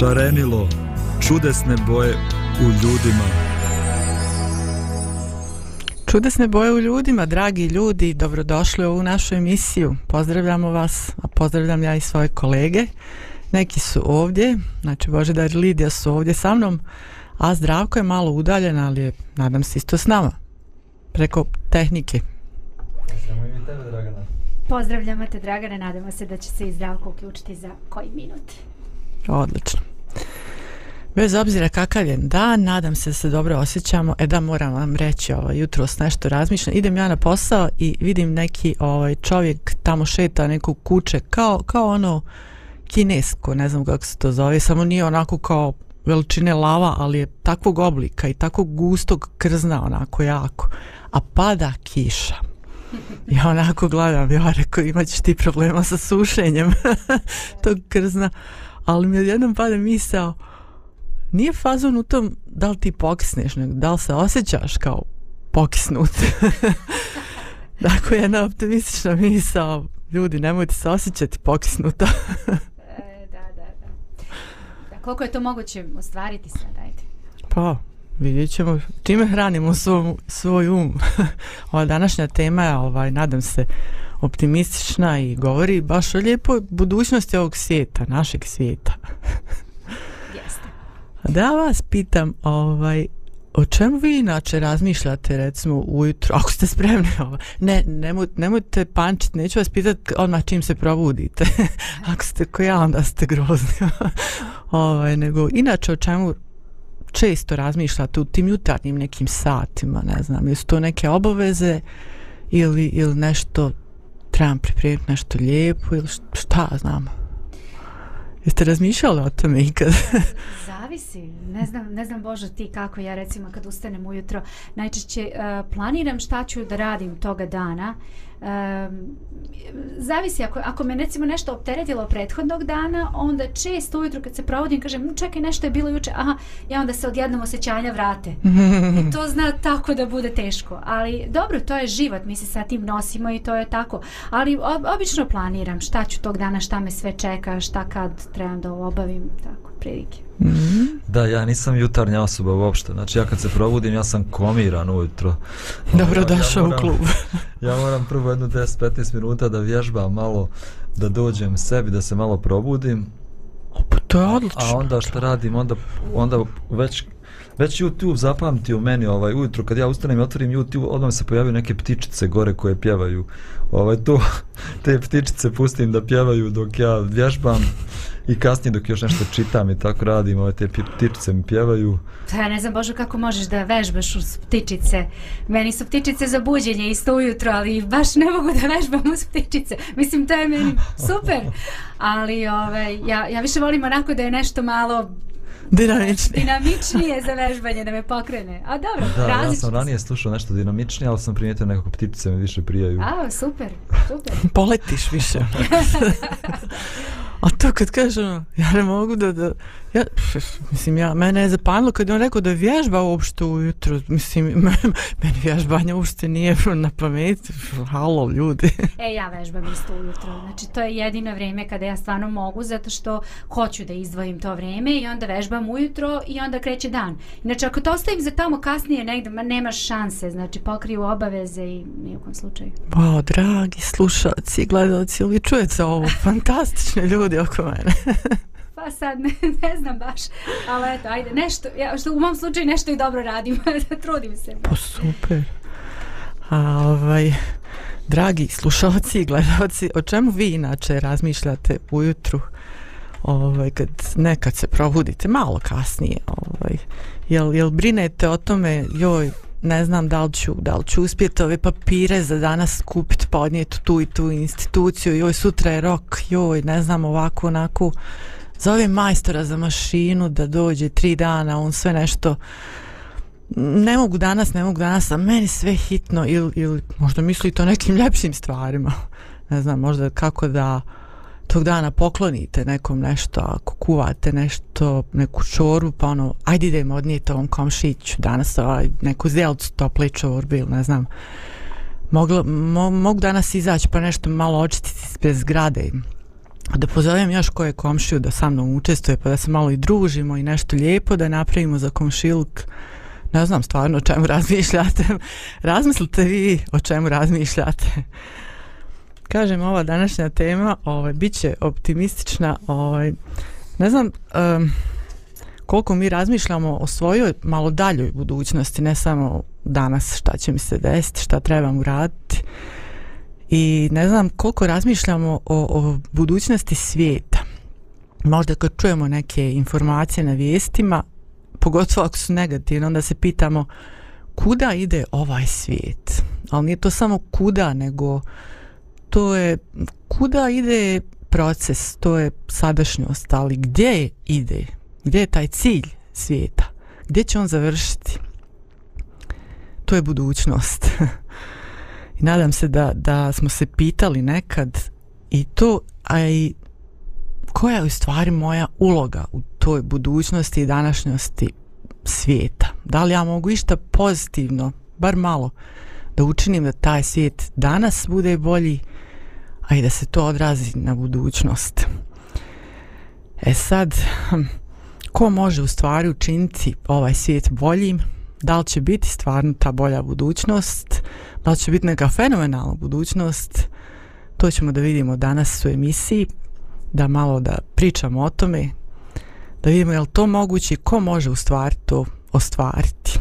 Šarenilo, čudesne boje u ljudima. Čudesne boje u ljudima, dragi ljudi, dobrodošli u ovu našu emisiju. Pozdravljamo vas, a pozdravljam ja i svoje kolege. Neki su ovdje, znači Božedar i Lidija su ovdje sa mnom, a Zdravko je malo udaljen, ali je, nadam se, isto s nama. Preko tehnike. Pozdravljamo te, Dragane. Nadamo se da će se i Zdravko uključiti za koji minut. Odlično. Bez obzira kakav je dan, nadam se da se dobro osjećamo. E da, moram vam reći, ovaj, jutro s nešto razmišljam. Idem ja na posao i vidim neki ovaj, čovjek tamo šeta neku kuće, kao, kao ono kinesko, ne znam kako se to zove, samo nije onako kao veličine lava, ali je takvog oblika i takvog gustog krzna onako jako. A pada kiša. Ja onako gledam, ja rekao, imaćeš ti problema sa sušenjem tog krzna ali mi jednom pada misao, nije fazon u tom da li ti pokisneš, nego da li se osjećaš kao pokisnut. dakle, jedna optimistična misao, ljudi, nemojte se osjećati pokisnuto. e, da, da, da. da. Koliko je to moguće ostvariti sad, ajde? Pa, vidjet ćemo čime hranimo svoj, svoj um. Ova današnja tema je, ovaj, nadam se, optimistična i govori baš o lijepoj budućnosti ovog svijeta, našeg svijeta. Jeste. Da vas pitam, ovaj, o čemu vi inače razmišljate recimo ujutro, ako ste spremni ovaj, ne, nemoj, nemojte pančiti, neću vas pitati odmah čim se probudite, ako ste ko ja onda ste grozni, ovaj, nego inače o čemu često razmišljate u tim jutarnjim nekim satima, ne znam, jesu to neke obaveze ili, ili nešto trebam pripremiti nešto lijepo ili šta znam. Jeste razmišljali o tome ikad? Zavisi. Ne znam, ne znam Bože ti kako ja recimo kad ustanem ujutro najčešće uh, planiram šta ću da radim toga dana. Um, zavisi ako, ako me recimo nešto opteretilo prethodnog dana onda često ujutro kad se provodim kažem mm, čekaj nešto je bilo juče. Aha ja onda se odjednom osjećanja vrate. I to zna tako da bude teško. Ali dobro to je život mi se sa tim nosimo i to je tako. Ali ob, obično planiram šta ću tog dana šta me sve čeka šta kad trebam da obavim tako prilike Mm -hmm. Da, ja nisam jutarnja osoba uopšte. Znači, ja kad se probudim, ja sam komiran ujutro. Dobro došao ja u klub. ja moram prvo jedno 10-15 minuta da vježbam malo, da dođem sebi, da se malo probudim. O, pa to je odlično. A onda što radim, onda, onda već već YouTube zapamti u meni ovaj ujutro kad ja ustanem i otvorim YouTube odmah se pojavaju neke ptičice gore koje pjevaju ovaj to te ptičice pustim da pjevaju dok ja vježbam i kasnije dok još nešto čitam i tako radim ove te ptičice mi pjevaju pa ja ne znam Bože kako možeš da vežbaš uz ptičice meni su ptičice za buđenje isto ujutro ali baš ne mogu da vežbam uz ptičice mislim to je meni super ali ovaj, ja, ja više volim onako da je nešto malo dinamičnije. dinamičnije za vežbanje da me pokrene. A dobro, da, različno. Ja sam ranije slušao nešto dinamičnije, ali sam primijetio nekako ptičice me više prijaju. A, super, super. Poletiš više. A to kad kažem, ono, ja ne mogu da, da ja, mislim, ja, mene je zapanilo kad je on rekao da vježba uopšte ujutro, mislim, meni vježbanje uopšte nije na pameti, halo, ljudi. E, ja vežbam isto ujutro, znači to je jedino vrijeme kada ja stvarno mogu, zato što hoću da izdvojim to vrijeme i onda vežbam ujutro i onda kreće dan. Znači, ako to ostavim za tamo kasnije negdje, ma nemaš šanse, znači pokriju obaveze i nijekom slučaju. Wow, dragi slušalci gledalci, ili čujete ovo, fantastične ljudi oko mene. pa sad ne, ne znam baš, ali eto, ajde, nešto, ja, što u mom slučaju nešto i dobro radim, trudim se. Pa super. A, ovaj, dragi slušalci i gledalci, o čemu vi inače razmišljate ujutru, ovaj, kad nekad se probudite, malo kasnije, ovaj, jel, jel brinete o tome, joj, ne znam da li ću, da li ću uspjeti ove papire za danas kupiti, podnijeti tu i tu instituciju, joj sutra je rok, joj ne znam ovako, onako, zove majstora za mašinu da dođe tri dana, on sve nešto, ne mogu danas, ne mogu danas, a meni sve hitno ili, ili možda misli to nekim ljepšim stvarima, ne znam, možda kako da tog dana poklonite nekom nešto, ako kuvate nešto, neku čoru, pa ono, ajde idemo odnijeti ovom komšiću danas ovaj, neku zelcu tople čorbe ili ne znam. Mogla, mo, mogu danas izaći pa nešto malo očistiti bez zgrade. Da pozovem još koje komšiju da sa mnom učestvuje pa da se malo i družimo i nešto lijepo da napravimo za komšiluk. Ne znam stvarno o čemu razmišljate. Razmislite vi o čemu razmišljate kažem ova današnja tema ovaj biće optimistična ovaj ne znam um, koliko mi razmišljamo o svojoj malo daljoj budućnosti ne samo danas šta će mi se desiti šta trebam uraditi i ne znam koliko razmišljamo o, o budućnosti svijeta. Možda kad čujemo neke informacije na vijestima pogotovo ako su negativne onda se pitamo kuda ide ovaj svijet? Ali nije to samo kuda nego to je kuda ide proces, to je sadašnjost, ali gdje ide, gdje je taj cilj svijeta, gdje će on završiti, to je budućnost. I nadam se da, da smo se pitali nekad i to, a i koja je u stvari moja uloga u toj budućnosti i današnjosti svijeta. Da li ja mogu išta pozitivno, bar malo, da učinim da taj svijet danas bude bolji, a i da se to odrazi na budućnost. E sad, hm, ko može u stvari učiniti ovaj svijet boljim? Da li će biti stvarno ta bolja budućnost? Da li će biti neka fenomenalna budućnost? To ćemo da vidimo danas u emisiji, da malo da pričamo o tome, da vidimo je li to moguće ko može u stvari to ostvariti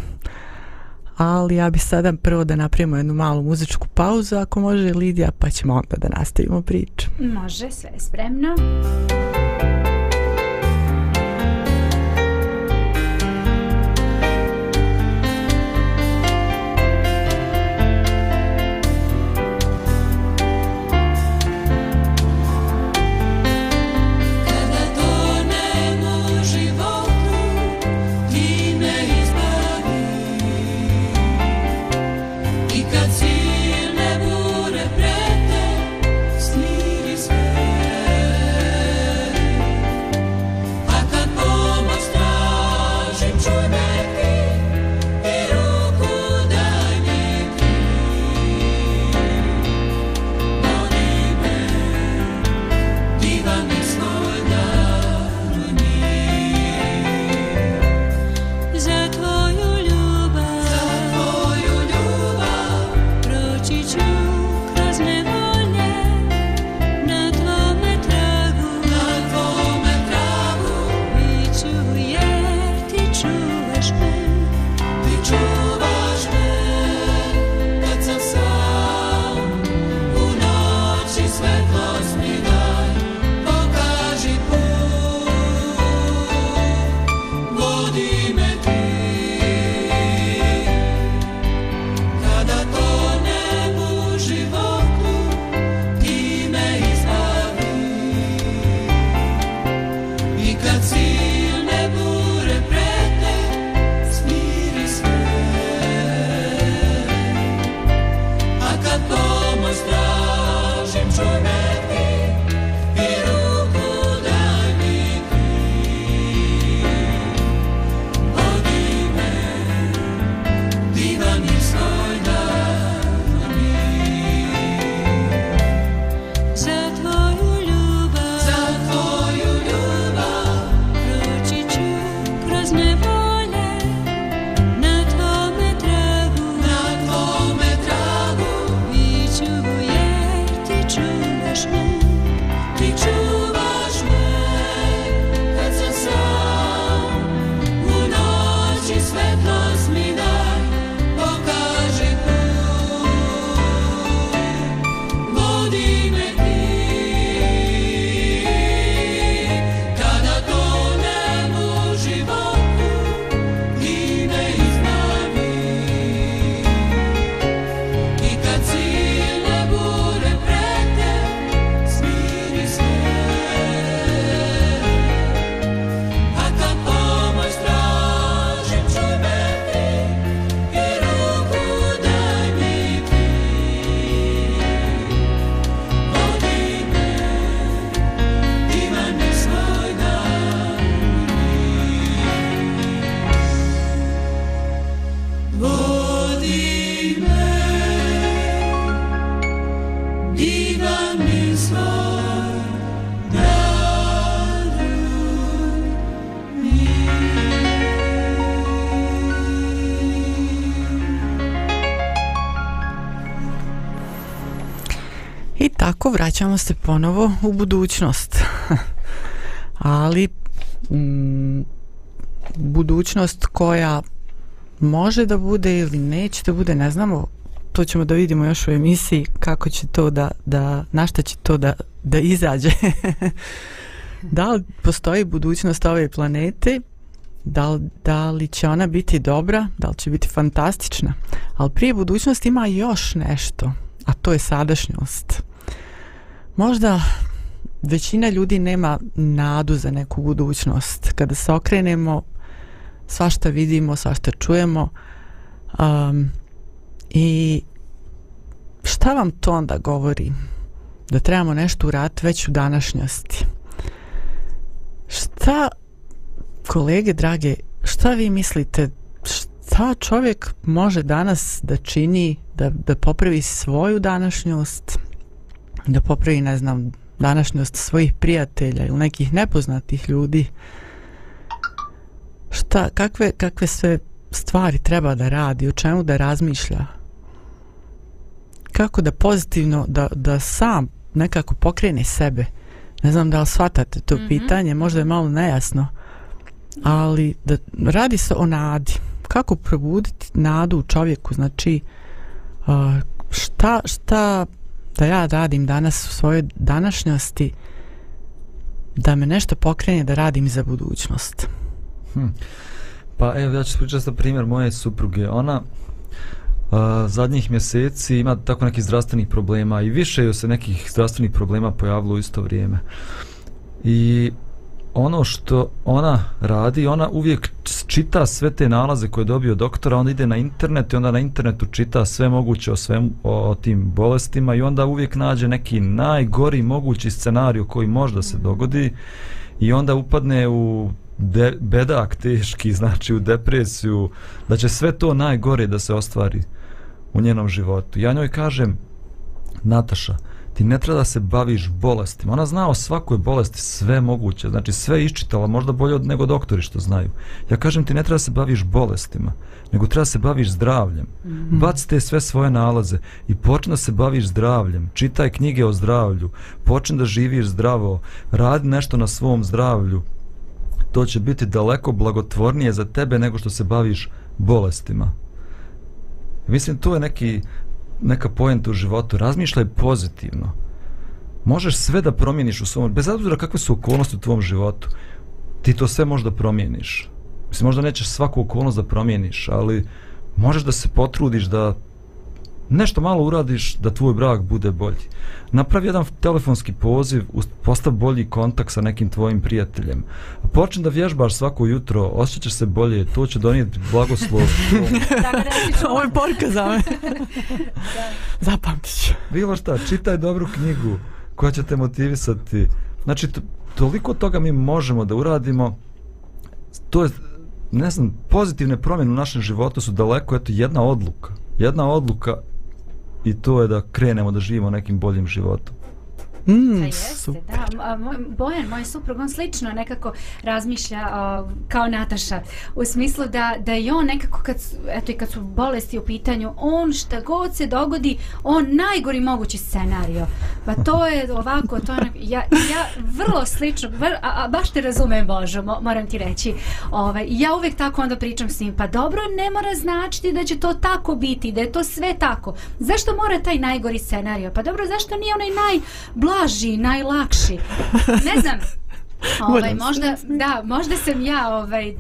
ali ja bi sada prvo da napravimo jednu malu muzičku pauzu, ako može Lidija, pa ćemo onda da nastavimo priču. Može, sve je spremno. Muzika vraćamo se ponovo u budućnost. Ali mm, budućnost koja može da bude ili neće da bude, ne znamo, to ćemo da vidimo još u emisiji kako će to da, da na šta će to da, da izađe. da li postoji budućnost ove planete da li, da li će ona biti dobra, da li će biti fantastična. Ali prije budućnosti ima još nešto, a to je sadašnjost. Možda većina ljudi nema nadu za neku budućnost. Kada se okrenemo, svašta vidimo, svašta čujemo. Um, I šta vam to onda govori? Da trebamo nešto uraditi već u današnjosti. Šta kolege drage, šta vi mislite, šta čovjek može danas da čini, da, da popravi svoju današnjost, da popravi, ne znam, današnjost svojih prijatelja ili nekih nepoznatih ljudi? Šta, kakve, kakve sve stvari treba da radi, o čemu da razmišlja? Kako da pozitivno, da, da sam nekako pokrene sebe? Ne znam da li shvatate to mm -hmm. pitanje, možda je malo nejasno ali da radi se o nadi kako probuditi nadu u čovjeku znači uh, šta, šta da ja radim danas u svojoj današnjosti da me nešto pokrene da radim za budućnost. Hm. pa evo ja ću pričati za primjer moje supruge. Ona Uh, zadnjih mjeseci ima tako nekih zdravstvenih problema i više joj se nekih zdravstvenih problema pojavilo u isto vrijeme. I ono što ona radi, ona uvijek čita sve te nalaze koje je dobio doktora, onda ide na internet i onda na internetu čita sve moguće o svem o, o tim bolestima i onda uvijek nađe neki najgori mogući scenariju koji možda se dogodi i onda upadne u de, bedak teški, znači u depresiju, da će sve to najgore da se ostvari u njenom životu. Ja njoj kažem, Nataša, ti ne treba da se baviš bolestima. Ona zna o svakoj bolesti sve moguće, znači sve iščitala, možda bolje od nego doktori što znaju. Ja kažem ti ne treba da se baviš bolestima, nego treba da se baviš zdravljem. Mm -hmm. Bac te sve svoje nalaze i počne da se baviš zdravljem. Čitaj knjige o zdravlju, počne da živiš zdravo, radi nešto na svom zdravlju. To će biti daleko blagotvornije za tebe nego što se baviš bolestima. Mislim, to je neki neka poenta u životu, razmišljaj pozitivno. Možeš sve da promijeniš u svom, bez obzira kakve su okolnosti u tvom životu, ti to sve možda promijeniš. Mislim, možda nećeš svaku okolnost da promijeniš, ali možeš da se potrudiš da nešto malo uradiš da tvoj brak bude bolji. Napravi jedan telefonski poziv, postav bolji kontakt sa nekim tvojim prijateljem. Počni da vježbaš svako jutro, osjećaš se bolje, to će donijeti blagoslov. Ovo je porka za me. Zapamtit ću. Bilo šta, čitaj dobru knjigu koja će te motivisati. Znači, toliko toga mi možemo da uradimo. To je, ne znam, pozitivne promjene u našem životu su daleko, eto, jedna odluka. Jedna odluka i to je da krenemo da živimo nekim boljim životom. Mm, jeste, da. Moj, Bojan, moj suprug, on slično nekako razmišlja uh, kao Nataša. U smislu da, da je on nekako, kad, eto i kad su bolesti u pitanju, on šta god se dogodi, on najgori mogući scenario. Pa to je ovako, to je, ja, ja vrlo slično, vr, a, a, baš te razumem Božo, mo, moram ti reći. Ovaj, ja uvek tako onda pričam s njim, pa dobro, ne mora značiti da će to tako biti, da je to sve tako. Zašto mora taj najgori scenario? Pa dobro, zašto nije onaj najblaži najblaži, najlakši. Ne znam. Ovaj, možda, da, možda sam ja ovaj,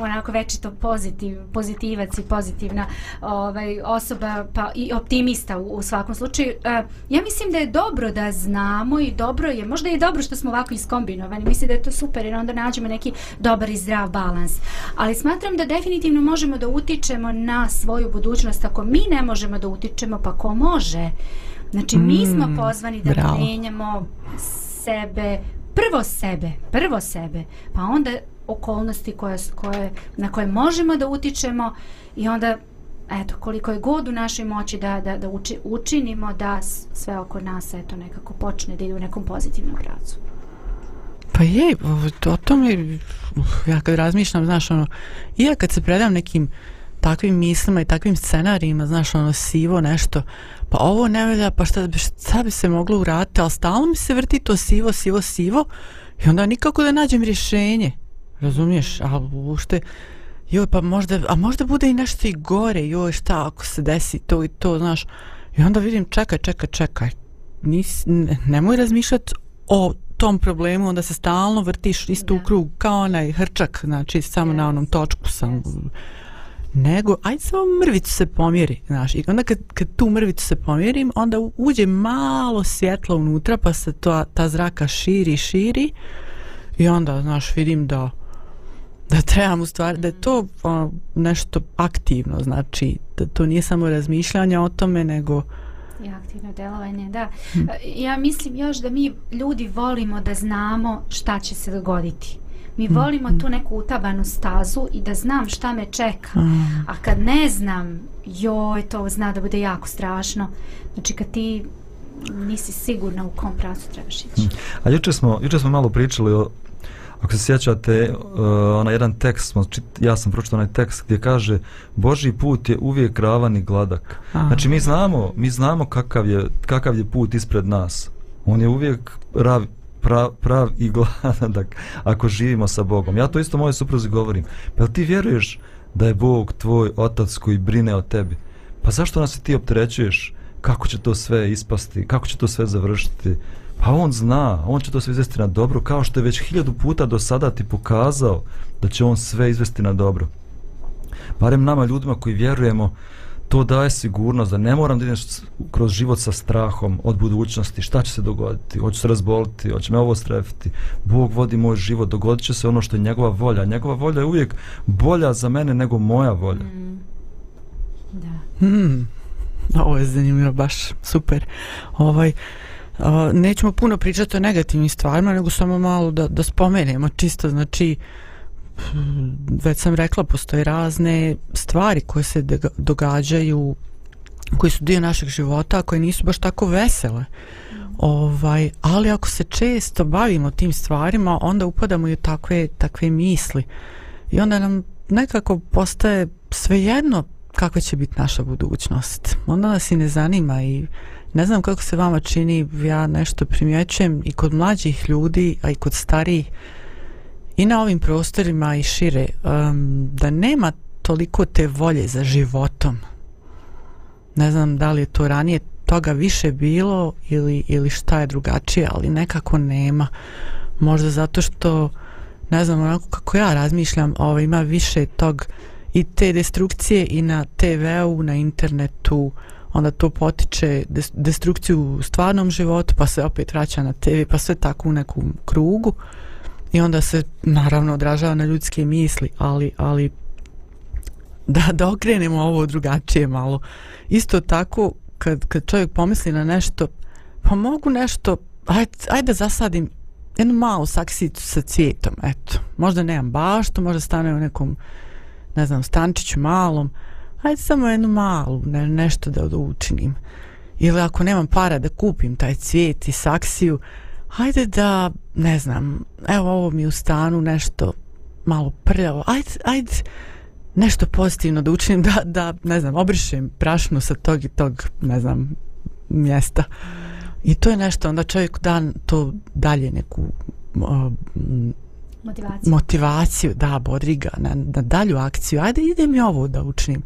onako večito pozitiv, pozitivac i pozitivna ovaj, osoba pa i optimista u, u svakom slučaju. Uh, ja mislim da je dobro da znamo i dobro je, možda je dobro što smo ovako iskombinovani, mislim da je to super jer onda nađemo neki dobar i zdrav balans. Ali smatram da definitivno možemo da utičemo na svoju budućnost. Ako mi ne možemo da utičemo, pa ko može? Znači, mi smo mm, pozvani da bravo. menjamo sebe, prvo sebe, prvo sebe, pa onda okolnosti koje, koje, na koje možemo da utičemo i onda eto, koliko je god u našoj moći da, da, da uči, učinimo da sve oko nas eto, nekako počne da ide u nekom pozitivnom pravcu. Pa je, o tome, ja kad razmišljam, znaš, ono, ja kad se predam nekim takvim mislima i takvim scenarijima, znaš, ono sivo nešto, pa ovo ne velja, pa šta, šta bi se moglo uraditi, ali stalno mi se vrti to sivo, sivo, sivo i onda nikako da nađem rješenje, razumiješ, a ušte, joj, pa možda, a možda bude i nešto i gore, joj, šta ako se desi to i to, znaš, i onda vidim, čekaj, čekaj, čekaj, nis, ne, nemoj razmišljati o tom problemu, onda se stalno vrtiš isto u krug, kao onaj hrčak, znači samo yes. na onom točku sam, yes. Nego, ajde samo mrvicu se pomjeri, znaš, i onda kad, kad tu mrvicu se pomjerim, onda uđe malo svjetlo unutra, pa se to, ta zraka širi, širi, i onda, znaš, vidim da, da trebam u stvari, da je to o, nešto aktivno, znači, da to nije samo razmišljanje o tome, nego, i aktivno delovanje, da. Hm. Ja mislim još da mi ljudi volimo da znamo šta će se dogoditi. Mi hm. volimo tu neku utabanu stazu i da znam šta me čeka. A kad ne znam, joj, to zna da bude jako strašno. Znači kad ti nisi sigurna u kom pracu trebaš ići. A juče smo, juče smo malo pričali o Ako se sjećate, uh, onaj jedan tekst, smo, čit, ja sam pročitao onaj tekst gdje kaže Boži put je uvijek ravan i gladak. Aha. Znači mi znamo, mi znamo kakav je, kakav je put ispred nas. On je uvijek rav, prav, prav i gladak ako živimo sa Bogom. Ja to isto moje supruzi govorim. Pa ti vjeruješ da je Bog tvoj otac koji brine o tebi? Pa zašto nas ti opterećuješ? Kako će to sve ispasti? Kako će to sve završiti? Pa on zna, on će to sve izvesti na dobro, kao što je već hiljadu puta do sada ti pokazao da će on sve izvesti na dobro. Barem nama ljudima koji vjerujemo, to daje sigurnost da ne moram da idem kroz život sa strahom od budućnosti, šta će se dogoditi, hoću se razboliti, hoće me ovo strefiti, Bog vodi moj život, dogodit će se ono što je njegova volja. Njegova volja je uvijek bolja za mene nego moja volja. Mm. Da. Mm. Ovo je zanimljivo, baš super. Ovaj, Uh, nećemo puno pričati o negativnim stvarima, nego samo malo da, da spomenemo čisto, znači već sam rekla, postoje razne stvari koje se događaju koji su dio našeg života, a koje nisu baš tako vesele. Ovaj, ali ako se često bavimo tim stvarima, onda upadamo i u takve, takve misli. I onda nam nekako postaje svejedno kakva će biti naša budućnost. Onda nas i ne zanima i Ne znam kako se vama čini, ja nešto primjećujem i kod mlađih ljudi, a i kod starijih, i na ovim prostorima i šire, um, da nema toliko te volje za životom. Ne znam da li je to ranije toga više bilo ili, ili šta je drugačije, ali nekako nema. Možda zato što, ne znam, onako kako ja razmišljam, ovo ima više tog i te destrukcije i na TV-u, na internetu, onda to potiče destrukciju u stvarnom životu, pa se opet vraća na TV, pa sve tako u nekom krugu i onda se naravno odražava na ljudske misli, ali, ali da, da okrenemo ovo drugačije malo. Isto tako, kad, kad čovjek pomisli na nešto, pa mogu nešto, ajde, ajde zasadim jednu malu saksicu sa cvijetom, eto. Možda nemam baštu, možda stane u nekom, ne znam, stančiću malom, ajde samo jednu malu, ne, nešto da učinim. Ili ako nemam para da kupim taj cvijet i saksiju, hajde da, ne znam, evo ovo mi u stanu nešto malo prljavo, ajde, ajde nešto pozitivno da učinim, da, da ne znam, obrišem prašnu sa tog i tog, ne znam, mjesta. I to je nešto, onda čovjek dan to dalje neku uh, motivaciju. motivaciju, da, bodri ga na, na dalju akciju. Ajde, idem i ovo da učinim.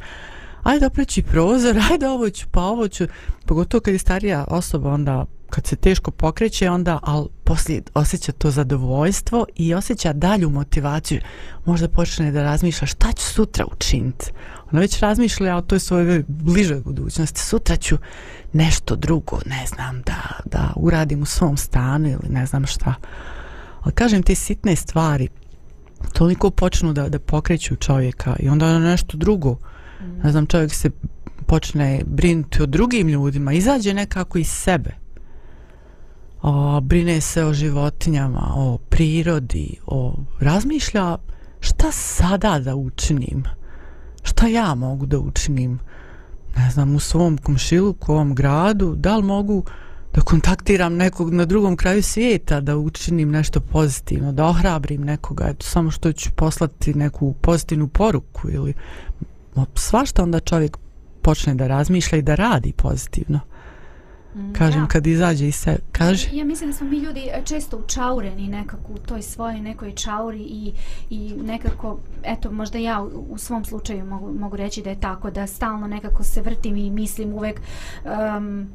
Ajde, opreći prozor, ajde, ovo ću, pa ovo ću. Pogotovo kad je starija osoba, onda kad se teško pokreće, onda al poslije osjeća to zadovoljstvo i osjeća dalju motivaciju. Možda počne da razmišlja šta ću sutra učiniti. Ona već razmišlja o toj svojoj bližoj budućnosti. Sutra ću nešto drugo, ne znam, da, da uradim u svom stanu ili ne znam šta. Ali kažem, te sitne stvari toliko počnu da, da pokreću čovjeka i onda nešto drugo. Mm. Ne znam, čovjek se počne brinuti o drugim ljudima, izađe nekako iz sebe. O, brine se o životinjama, o prirodi, o razmišlja šta sada da učinim, šta ja mogu da učinim, ne znam, u svom komšiluku, u ovom gradu, da li mogu da kontaktiram nekog na drugom kraju svijeta, da učinim nešto pozitivno, da ohrabrim nekoga, eto, samo što ću poslati neku pozitivnu poruku ili svašta onda čovjek počne da razmišlja i da radi pozitivno. Mm, Kažem, da. kad izađe iz se, kaže, Ja mislim da smo mi ljudi e, često učaureni nekako u toj svojoj nekoj čauri i, i nekako, eto, možda ja u, u svom slučaju mogu, mogu reći da je tako, da stalno nekako se vrtim i mislim uvek um,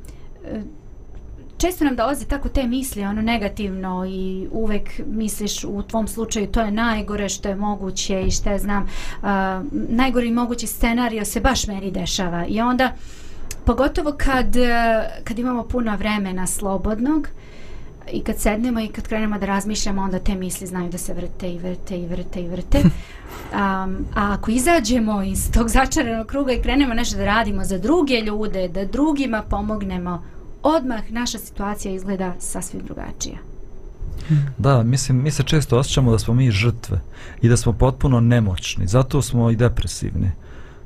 često nam dolaze tako te misli, ono negativno i uvek misliš u tvom slučaju to je najgore što je moguće i što ja znam, uh, najgori mogući scenario se baš meni dešava i onda pogotovo kad, eh, kad imamo puno vremena slobodnog i kad sednemo i kad krenemo da razmišljamo onda te misli znaju da se vrte i vrte i vrte i vrte um, a ako izađemo iz tog začaranog kruga i krenemo nešto da radimo za druge ljude da drugima pomognemo odmah naša situacija izgleda sasvim drugačija Da, mislim, mi se često osjećamo da smo mi žrtve i da smo potpuno nemoćni, zato smo i depresivni.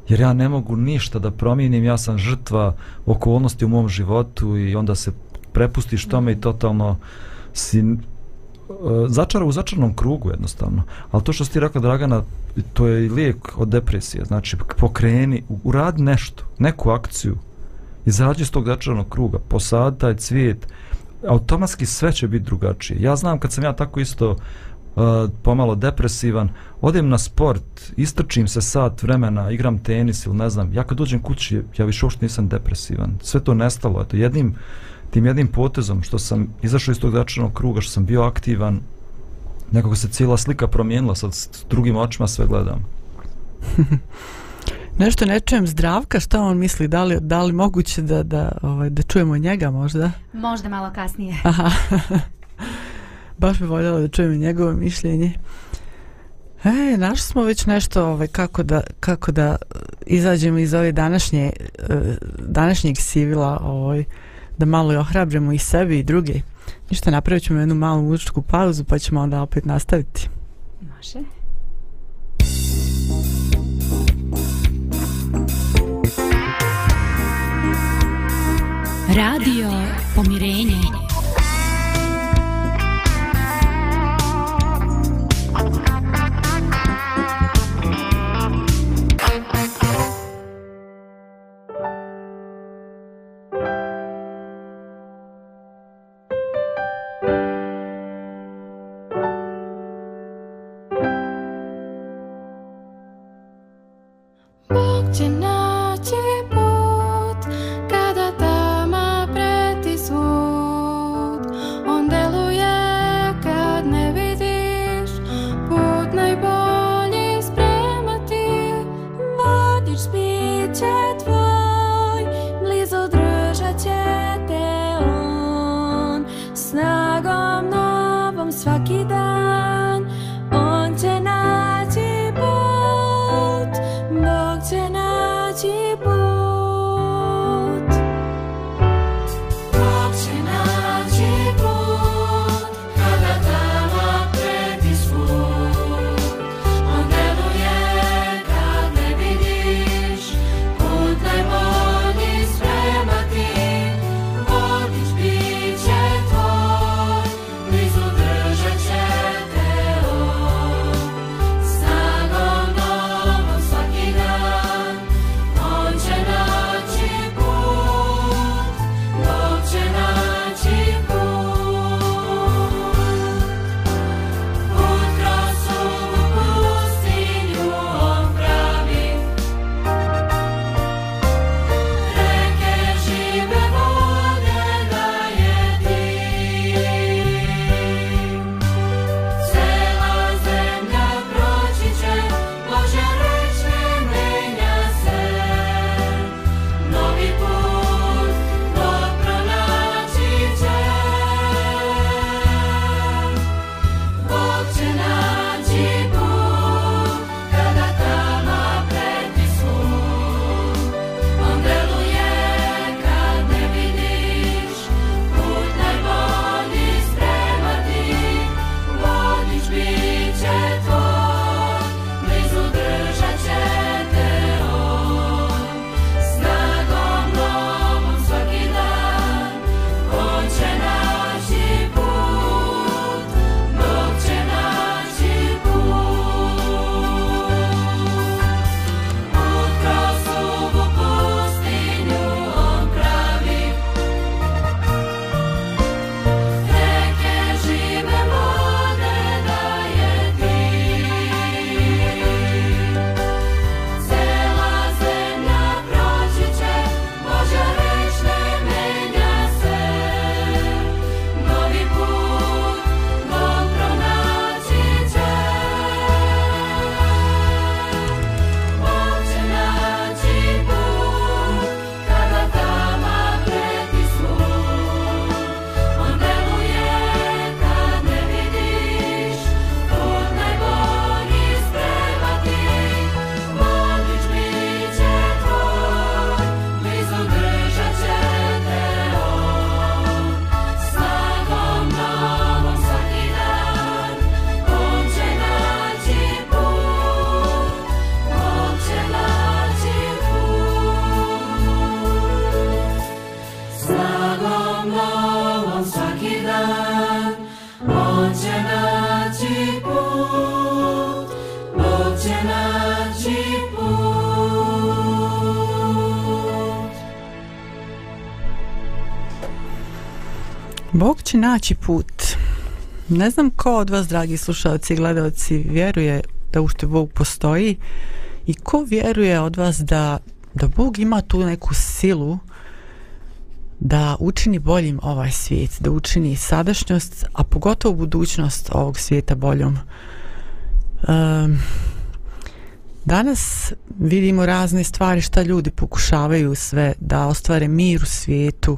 Jer ja ne mogu ništa da promijenim, ja sam žrtva okolnosti u mom životu i onda se prepustiš tome i totalno si e, začara u začarnom krugu jednostavno. Ali to što si ti rekla Dragana, to je lijek od depresije. Znači, pokreni, uradi nešto, neku akciju, izađi iz tog začaranog kruga, posadi taj cvijet, automatski sve će biti drugačije. Ja znam kad sam ja tako isto uh, pomalo depresivan, odem na sport, istrčim se sat vremena, igram tenis ili ne znam, ja kad dođem kući, ja više uopšte nisam depresivan. Sve to nestalo, eto, jednim, tim jednim potezom što sam izašao iz tog začaranog kruga, što sam bio aktivan, nekako se cijela slika promijenila, sad s drugim očima sve gledam. nešto ne čujem zdravka, šta on misli, da li, da li moguće da, da, ovaj, da čujemo njega možda? možda malo kasnije Aha. Baš bi voljela da čujem i njegovo mišljenje. E, našli smo već nešto ovaj, kako, da, kako da izađemo iz ove današnje, eh, današnjeg sivila, ovaj, da malo i ohrabrimo i sebi i druge. Ništa, napravit ćemo jednu malu muzičku pauzu pa ćemo onda opet nastaviti. može Radio Pomirenje. Naći put. Ne znam ko od vas, dragi slušalci i gledalci, vjeruje da ušte Bog postoji i ko vjeruje od vas da, da Bog ima tu neku silu da učini boljim ovaj svijet, da učini sadašnjost, a pogotovo budućnost ovog svijeta boljom. Um, danas vidimo razne stvari šta ljudi pokušavaju sve da ostvare mir u svijetu,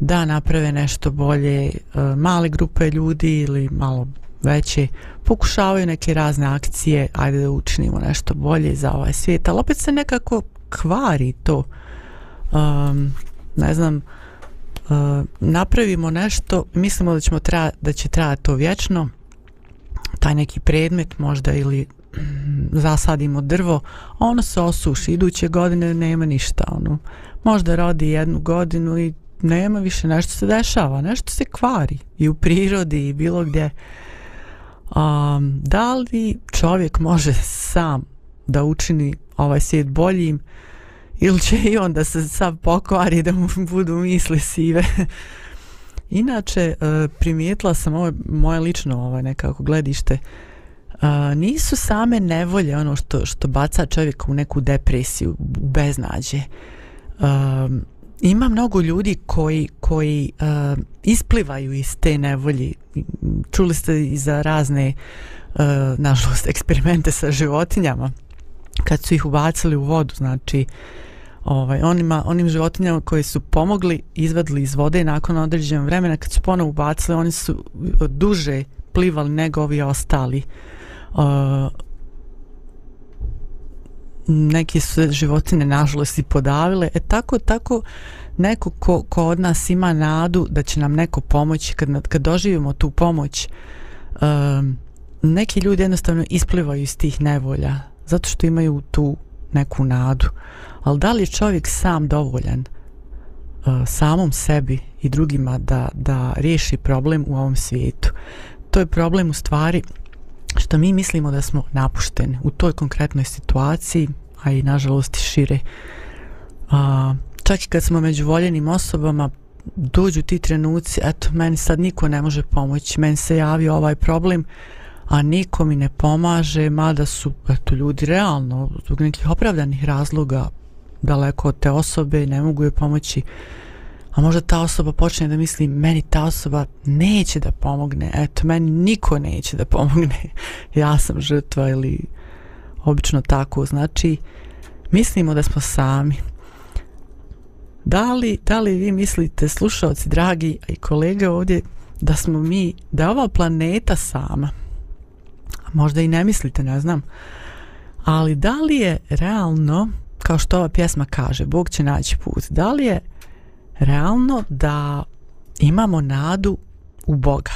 da naprave nešto bolje, e, male grupe ljudi ili malo veće pokušavaju neke razne akcije, ajde da učinimo nešto bolje za ovaj svijet, ali opet se nekako kvari to. Um, ne znam, uh, napravimo nešto, mislimo da ćemo tra, da će trajati to vječno, taj neki predmet možda ili zasadimo drvo, ono se osuši, iduće godine nema ništa, ono, možda rodi jednu godinu i nema više, nešto se dešava, nešto se kvari i u prirodi i bilo gdje. Um, da li čovjek može sam da učini ovaj svijet boljim ili će i onda se sam pokvari da mu budu misli sive? Inače, e, primijetila sam ovo moje lično ovaj, nekako gledište, uh, nisu same nevolje ono što, što baca čovjeka u neku depresiju, u beznađe. Um, ima mnogo ljudi koji koji uh, isplivaju iz te nevolji čuli ste i za razne uh, nažalost eksperimente sa životinjama. Kad su ih ubacili u vodu znači ovaj onima onim životinjama koje su pomogli izvadili iz vode nakon određenog vremena kad su ponovo ubacili oni su duže plivali nego ovi ostali uh, neke su životine nažalost i podavile. E tako tako neko ko, ko od nas ima nadu da će nam neko pomoći kad, kad doživimo tu pomoć um, neki ljudi jednostavno isplivaju iz tih nevolja zato što imaju tu neku nadu. Ali da li je čovjek sam dovoljan uh, samom sebi i drugima da, da riješi problem u ovom svijetu? To je problem u stvari što mi mislimo da smo napušteni u toj konkretnoj situaciji, a i nažalost i šire. A, čak i kad smo među voljenim osobama, dođu ti trenuci, eto, meni sad niko ne može pomoći, meni se javio ovaj problem, a niko mi ne pomaže, mada su, eto, ljudi realno, zbog nekih opravdanih razloga, daleko od te osobe i ne mogu je pomoći, a možda ta osoba počne da misli meni ta osoba neće da pomogne. Eto meni niko neće da pomogne. Ja sam žrtva ili obično tako. Znači mislimo da smo sami. Da li, da li vi mislite slušalci dragi i kolege ovdje da smo mi da je ova planeta sama? Možda i ne mislite ne znam. Ali da li je realno kao što ova pjesma kaže Bog će naći put da li je realno da imamo nadu u Boga.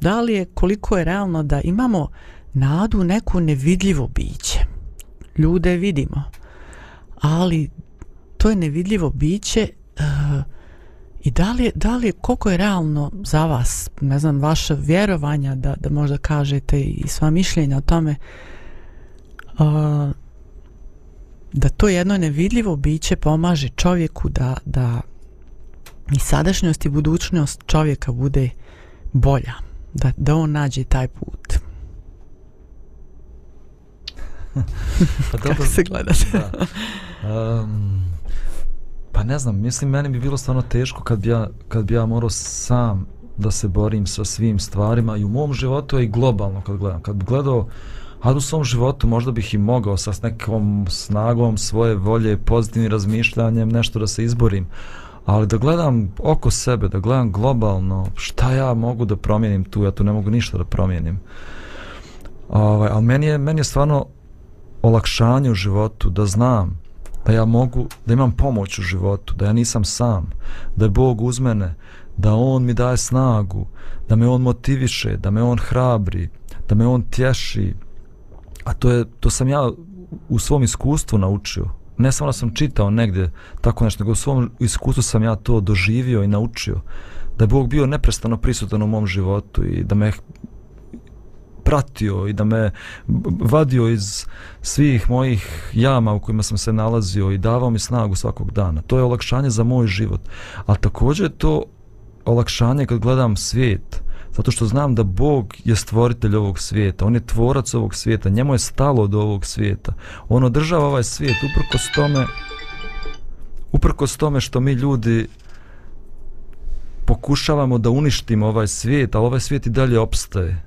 Da li je, koliko je realno da imamo nadu u neku nevidljivo biće. Ljude vidimo, ali to je nevidljivo biće uh, i da li, je, da li je, koliko je realno za vas, ne znam, vaše vjerovanja da, da možda kažete i sva mišljenja o tome uh, da to jedno nevidljivo biće pomaže čovjeku da, da i sadašnjost i budućnost čovjeka bude bolja, da, da on nađe taj put. pa dobro, Kako se gledaš? da. Um, pa ne znam, mislim, meni bi bilo stvarno teško kad bi ja, kad bi ja morao sam da se borim sa svim stvarima i u mom životu i globalno kad gledam. Kad bi gledao a u svom životu možda bih i mogao sa nekom snagom svoje volje, pozitivnim razmišljanjem, nešto da se izborim ali da gledam oko sebe, da gledam globalno, šta ja mogu da promijenim tu, ja tu ne mogu ništa da promijenim. Ovaj, ali meni je, meni je stvarno olakšanje u životu da znam da ja mogu, da imam pomoć u životu, da ja nisam sam, da je Bog uz mene, da On mi daje snagu, da me On motiviše, da me On hrabri, da me On tješi. A to je, to sam ja u svom iskustvu naučio ne samo da sam čitao negdje tako nešto, nego u svom iskustvu sam ja to doživio i naučio. Da je Bog bio neprestano prisutan u mom životu i da me pratio i da me vadio iz svih mojih jama u kojima sam se nalazio i davao mi snagu svakog dana. To je olakšanje za moj život. A također to olakšanje kad gledam svijet. Zato što znam da Bog je stvoritelj ovog svijeta, On je tvorac ovog svijeta, njemu je stalo do ovog svijeta. On održava ovaj svijet uprkos tome uprkos tome što mi ljudi pokušavamo da uništimo ovaj svijet, ali ovaj svijet i dalje opstaje.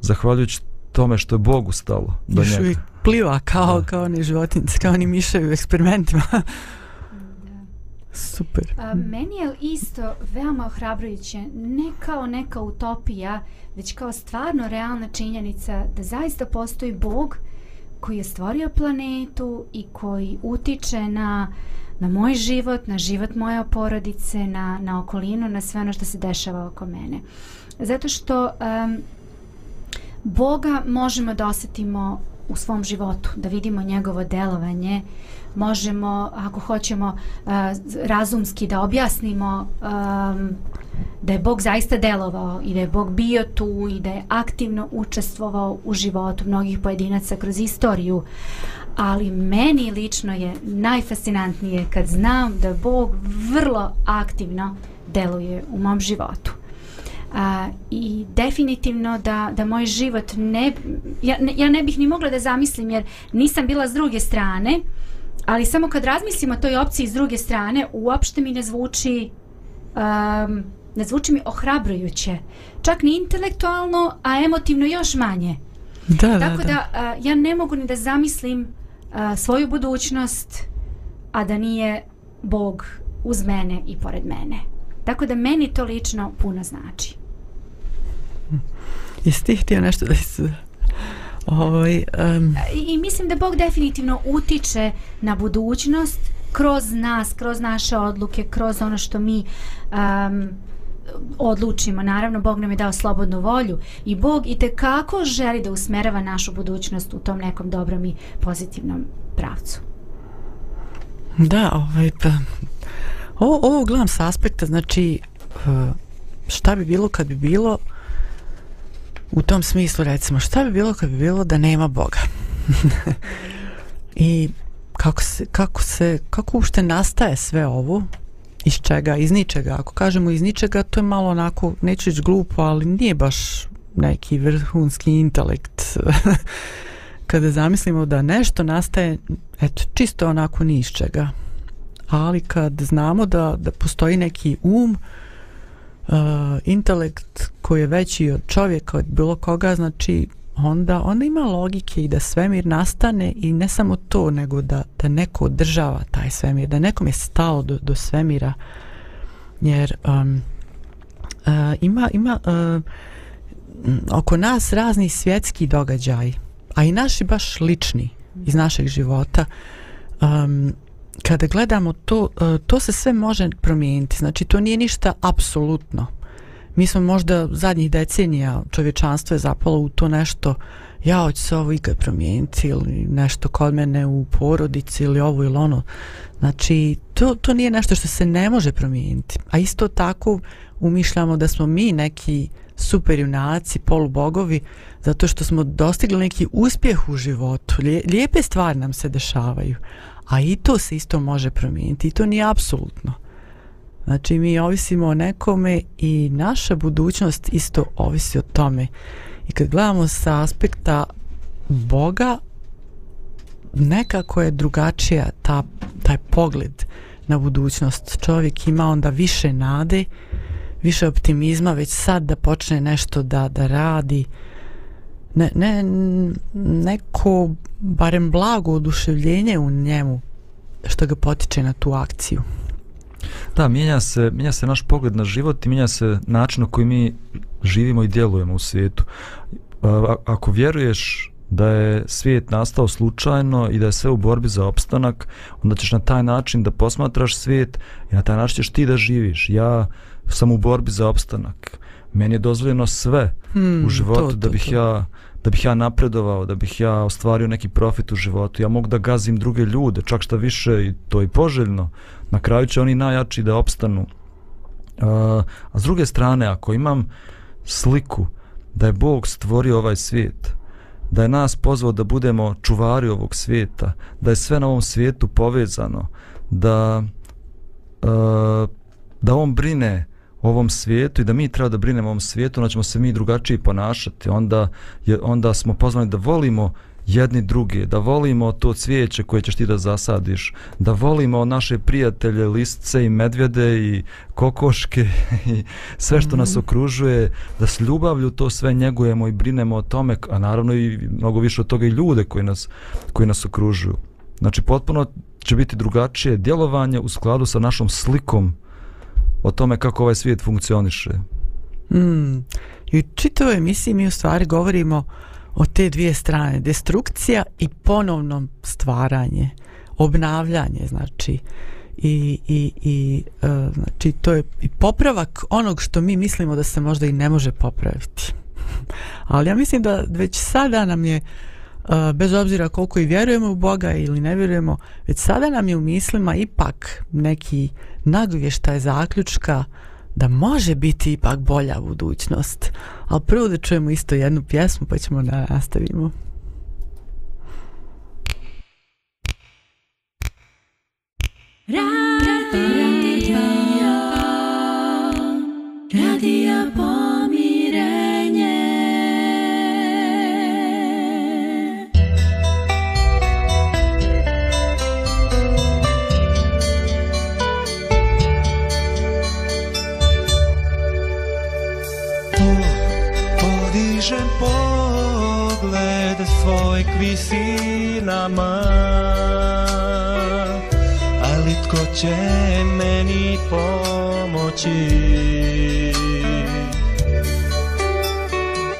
Zahvaljujući tome što je Bogu stalo do Još njega. pliva kao, Da. kao oni životinci, kao oni miševi u eksperimentima. Super. A, meni je isto veoma ohrabrujuće, ne kao neka utopija, već kao stvarno realna činjenica da zaista postoji Bog koji je stvorio planetu i koji utiče na, na moj život, na život moje porodice, na, na okolinu, na sve ono što se dešava oko mene. Zato što um, Boga možemo da osetimo u svom životu, da vidimo njegovo delovanje, možemo, ako hoćemo uh, razumski da objasnimo um, da je Bog zaista delovao i da je Bog bio tu i da je aktivno učestvovao u životu mnogih pojedinaca kroz istoriju. Ali meni lično je najfascinantnije kad znam da Bog vrlo aktivno deluje u mom životu. A, I definitivno da, da moj život ne, ja, ne, ja ne bih ni mogla da zamislim jer nisam bila s druge strane, ali samo kad razmislim o toj opciji s druge strane, uopšte mi ne zvuči um, ne zvuči mi ohrabrujuće. Čak ni intelektualno, a emotivno još manje. Da, da, Tako da. da, a, ja ne mogu ni da zamislim a, svoju budućnost, a da nije Bog uz mene i pored mene. Tako da meni to lično puno znači. Jesi ti htio nešto da se... Ovaj, um, I, I mislim da Bog definitivno utiče na budućnost kroz nas, kroz naše odluke, kroz ono što mi um, odlučimo. Naravno, Bog nam je dao slobodnu volju i Bog i kako želi da usmerava našu budućnost u tom nekom dobrom i pozitivnom pravcu. Da, ovaj, pa, ovo, ovo gledam s aspekta, znači, uh, šta bi bilo kad bi bilo, u tom smislu recimo, šta bi bilo kad bi bilo da nema Boga? I kako se, kako se, kako uopšte nastaje sve ovo, iz čega, iz ničega. Ako kažemo iz ničega, to je malo onako, neću reći glupo, ali nije baš neki vrhunski intelekt. Kada zamislimo da nešto nastaje, eto, čisto onako ni iz čega. Ali kad znamo da, da postoji neki um, uh, intelekt koji je veći od čovjeka, od bilo koga, znači onda, onda ima logike i da svemir nastane i ne samo to, nego da, da neko održava taj svemir, da nekom je stalo do, do svemira, jer um, uh, ima, ima uh, oko nas razni svjetski događaj, a i naši baš lični iz našeg života, um, kada gledamo to, e, to se sve može promijeniti, znači to nije ništa apsolutno. Mi smo možda zadnjih decenija čovječanstvo je zapalo u to nešto ja hoću se ovo ikad promijeniti ili nešto kod mene u porodici ili ovo ili ono. Znači, to, to nije nešto što se ne može promijeniti. A isto tako umišljamo da smo mi neki super junaci, polubogovi, zato što smo dostigli neki uspjeh u životu. Lijepe stvari nam se dešavaju. A i to se isto može promijeniti. I to nije apsolutno. Znači mi ovisimo o nekome i naša budućnost isto ovisi o tome. I kad gledamo sa aspekta Boga, nekako je drugačija ta, taj pogled na budućnost. Čovjek ima onda više nade, više optimizma, već sad da počne nešto da, da radi. Ne, ne, neko barem blago oduševljenje u njemu što ga potiče na tu akciju. Da, mijenja se, mijenja se naš pogled na život i mijenja se način na koji mi živimo i djelujemo u svijetu. A, ako vjeruješ da je svijet nastao slučajno i da je sve u borbi za opstanak, onda ćeš na taj način da posmatraš svijet i na taj način ćeš ti da živiš. Ja sam u borbi za opstanak. Meni je dozvoljeno sve Hmm, u životu to, da to, bih to. ja da bih ja napredovao, da bih ja ostvario neki profit u životu. Ja mogu da gazim druge ljude, čak šta više i to je poželjno. Na kraju će oni najjači da opstanu. A, a s druge strane, ako imam sliku da je Bog stvorio ovaj svijet, da je nas pozvao da budemo čuvari ovog svijeta, da je sve na ovom svijetu povezano, da, a, da on brine ovom svijetu i da mi treba da brinemo o ovom svijetu, onda ćemo se mi drugačije ponašati. Onda, je, onda smo pozvani da volimo jedni druge, da volimo to cvijeće koje ćeš ti da zasadiš, da volimo naše prijatelje, listce i medvjede i kokoške i sve što nas okružuje, da s ljubavlju to sve njegujemo i brinemo o tome, a naravno i mnogo više od toga i ljude koji nas, koji nas okružuju. Znači potpuno će biti drugačije djelovanje u skladu sa našom slikom o tome kako ovaj svijet funkcioniše. Mm. I u čitavoj emisiji mi u stvari govorimo o te dvije strane, destrukcija i ponovno stvaranje, obnavljanje, znači i, i, i e, znači to je i popravak onog što mi mislimo da se možda i ne može popraviti. Ali ja mislim da već sada nam je e, bez obzira koliko i vjerujemo u Boga ili ne vjerujemo, već sada nam je u mislima ipak neki nagovještaj zaključka da može biti ipak bolja budućnost. Ali prvo da čujemo isto jednu pjesmu pa ćemo da nastavimo. Radio, radio radio. Visinama Ali tko će meni pomoći?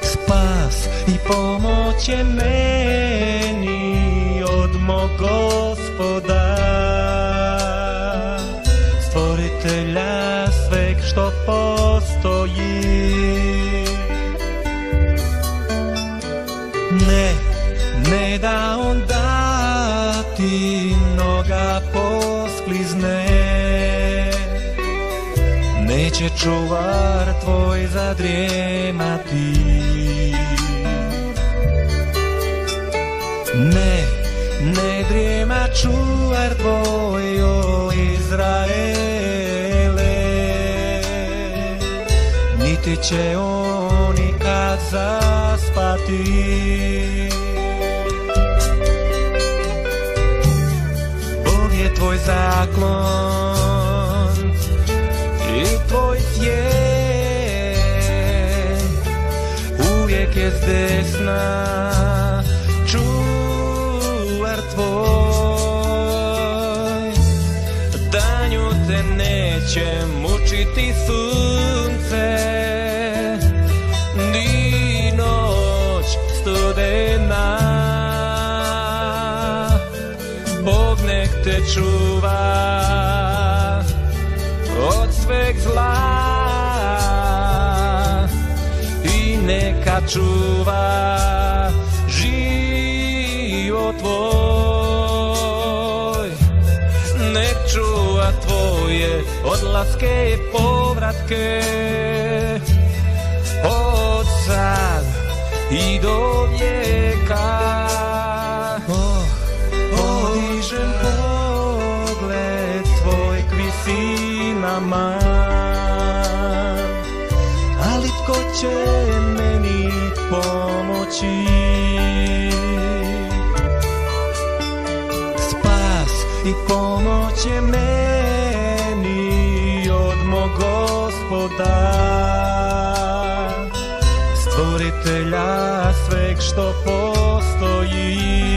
Spas i pomoć je meni od mog gospodara. Će čuvar tvoj zadrijemati Ne, ne drijema čuvar tvoj o Izraele. Niti će on ikad zaspati. Bog je tvoj zaklon je. Uvijek je s desna čuvar tvoj. Danju te neće mučiti sunce. Ni noć studena. Bog nek te čuva neka čuva život tvoj. Nek čuva tvoje odlaske i povratke. Od sad i do vijeka. Oh, podižem pogled tvoj k visinama. Ali tko će речи Спас и помоќ е мени од мо Господа. Створителя свек што постои.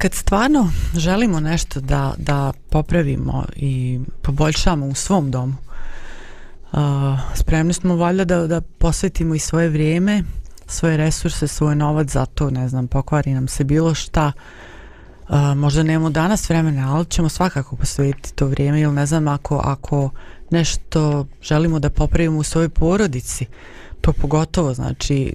Kad stvarno želimo nešto da, da popravimo i poboljšamo u svom domu, uh, spremni smo valjda da, da posvetimo i svoje vrijeme, svoje resurse, svoj novac za to, ne znam, pokvari nam se bilo šta, uh, možda nemamo danas vremena, ali ćemo svakako posvetiti to vrijeme ili ne znam, ako, ako nešto želimo da popravimo u svojoj porodici, to pogotovo, znači,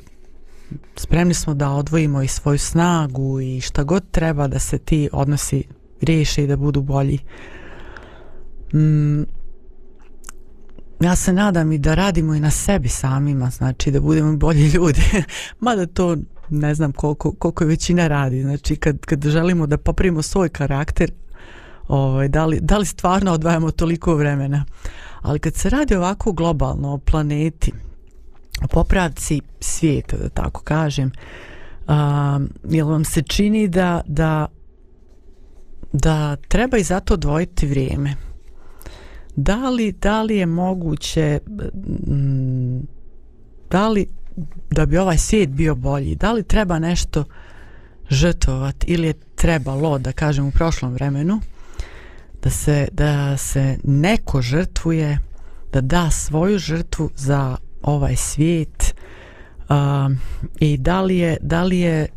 spremni smo da odvojimo i svoju snagu i šta god treba da se ti odnosi riješe i da budu bolji. Mm, ja se nadam i da radimo i na sebi samima, znači da budemo bolji ljudi. Mada to ne znam koliko, koliko je većina radi. Znači kad, kad želimo da popravimo svoj karakter, ovaj, da, li, da li stvarno odvajamo toliko vremena. Ali kad se radi ovako globalno o planeti, popravci svijeta, da tako kažem, a, jel vam se čini da, da, da treba i zato odvojiti vrijeme? Da li, da li je moguće da li da bi ovaj svijet bio bolji, da li treba nešto žrtvovati ili je trebalo, da kažem u prošlom vremenu, da se, da se neko žrtvuje, da da svoju žrtvu za ovaj svijet a, i da li je, da li je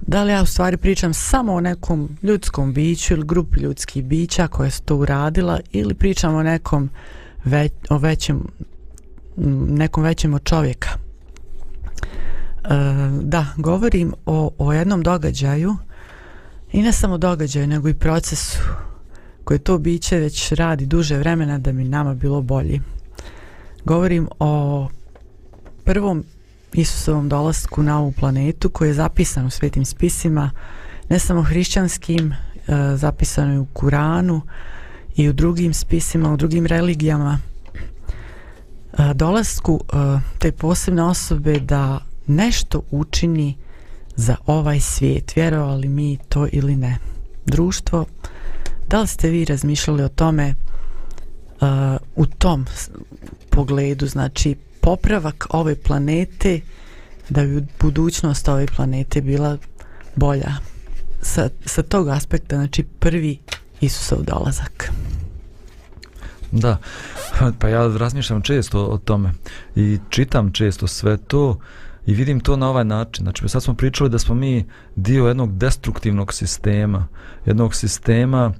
da li ja u stvari pričam samo o nekom ljudskom biću ili grupi ljudskih bića koja su to uradila ili pričam o nekom već, o većem nekom većem od čovjeka? E, da, govorim o, o jednom događaju i ne samo događaju nego i procesu koje to biće već radi duže vremena da mi nama bilo bolji govorim o prvom Isusovom dolasku na ovu planetu koji je zapisan u svetim spisima ne samo hrišćanskim e, zapisano je u Kuranu i u drugim spisima, u drugim religijama. E, dolasku e, te posebne osobe da nešto učini za ovaj svijet vjerovali mi to ili ne. Društvo da li ste vi razmišljali o tome uh, u tom pogledu znači popravak ove planete da bi budućnost ove planete bila bolja. Sa, sa tog aspekta znači prvi Isusov dolazak. Da, pa ja razmišljam često o tome i čitam često sve to i vidim to na ovaj način. Znači, sad smo pričali da smo mi dio jednog destruktivnog sistema, jednog sistema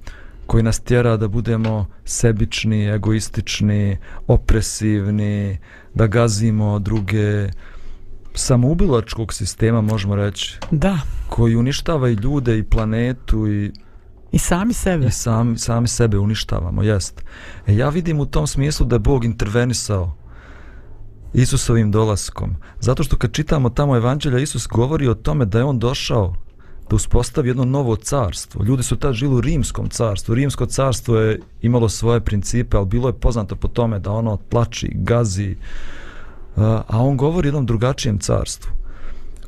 koji nas tjera da budemo sebični, egoistični, opresivni, da gazimo druge samoubilačkog sistema, možemo reći. da Koji uništava i ljude i planetu i i sami sebe i sami, sami sebe uništavamo, jest. E, ja vidim u tom smislu da je Bog intervenisao Isusovim dolaskom. Zato što kad čitamo tamo evanđelja, Isus govori o tome da je on došao da uspostavi jedno novo carstvo. Ljudi su tad žili u rimskom carstvu. Rimsko carstvo je imalo svoje principe, ali bilo je poznato po tome da ono tlači, gazi, a on govori o jednom drugačijem carstvu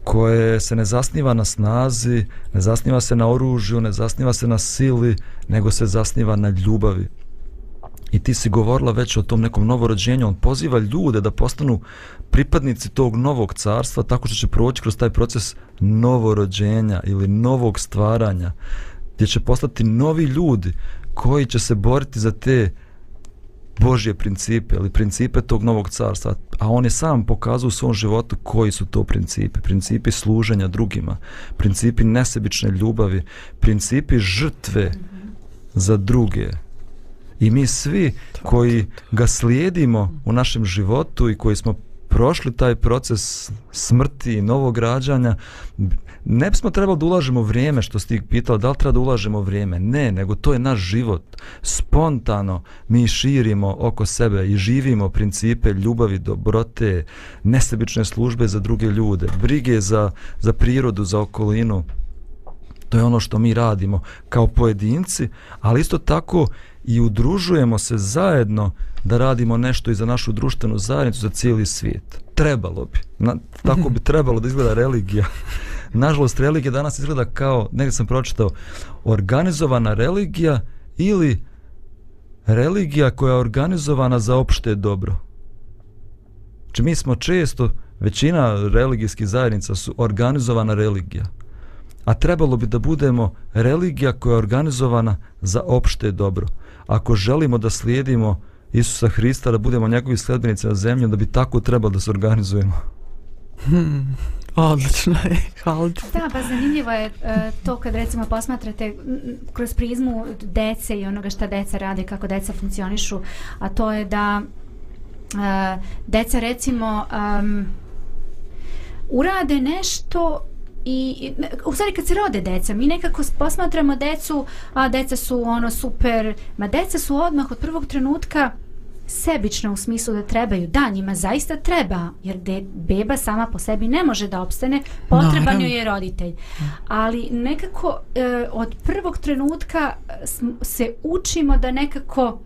koje se ne zasniva na snazi, ne zasniva se na oružju, ne zasniva se na sili, nego se zasniva na ljubavi. I ti si govorila već o tom nekom novorođenju, on poziva ljude da postanu pripadnici tog novog carstva tako što će proći kroz taj proces novorođenja ili novog stvaranja, gdje će postati novi ljudi koji će se boriti za te Božje principe ili principe tog novog carstva, a on je sam pokazao u svom životu koji su to principi. Principi služenja drugima, principi nesebične ljubavi, principi žrtve za druge. I mi svi koji ga slijedimo u našem životu i koji smo prošli taj proces smrti i novog rađanja, ne bismo trebali da ulažemo vrijeme, što si ti pitao, da li treba da ulažemo vrijeme? Ne, nego to je naš život. Spontano mi širimo oko sebe i živimo principe ljubavi, dobrote, nesebične službe za druge ljude, brige za, za prirodu, za okolinu. To je ono što mi radimo kao pojedinci, ali isto tako i udružujemo se zajedno da radimo nešto i za našu društvenu zajednicu, za cijeli svijet. Trebalo bi. Na, tako bi trebalo da izgleda religija. Nažalost, religija danas izgleda kao, negdje sam pročitao, organizovana religija ili religija koja je organizovana za opšte dobro. Znači, mi smo često, većina religijskih zajednica su organizovana religija. A trebalo bi da budemo religija koja je organizovana za opšte dobro. Ako želimo da slijedimo Isusa Hrista, da budemo njegovi sledbenici na zemlji, da bi tako trebalo da se organizujemo. Hmm, odlično je, hvala ti. Da, pa zanimljivo je e, to kad recimo posmatrate kroz prizmu dece i onoga šta deca rade, kako deca funkcionišu, a to je da e, deca recimo um, urade nešto i, u stvari kad se rode deca, mi nekako posmatramo decu, a deca su ono super, ma deca su odmah od prvog trenutka sebična u smislu da trebaju. Da, njima zaista treba, jer de, beba sama po sebi ne može da opstane, potreban joj je roditelj. Ali nekako e, od prvog trenutka se učimo da nekako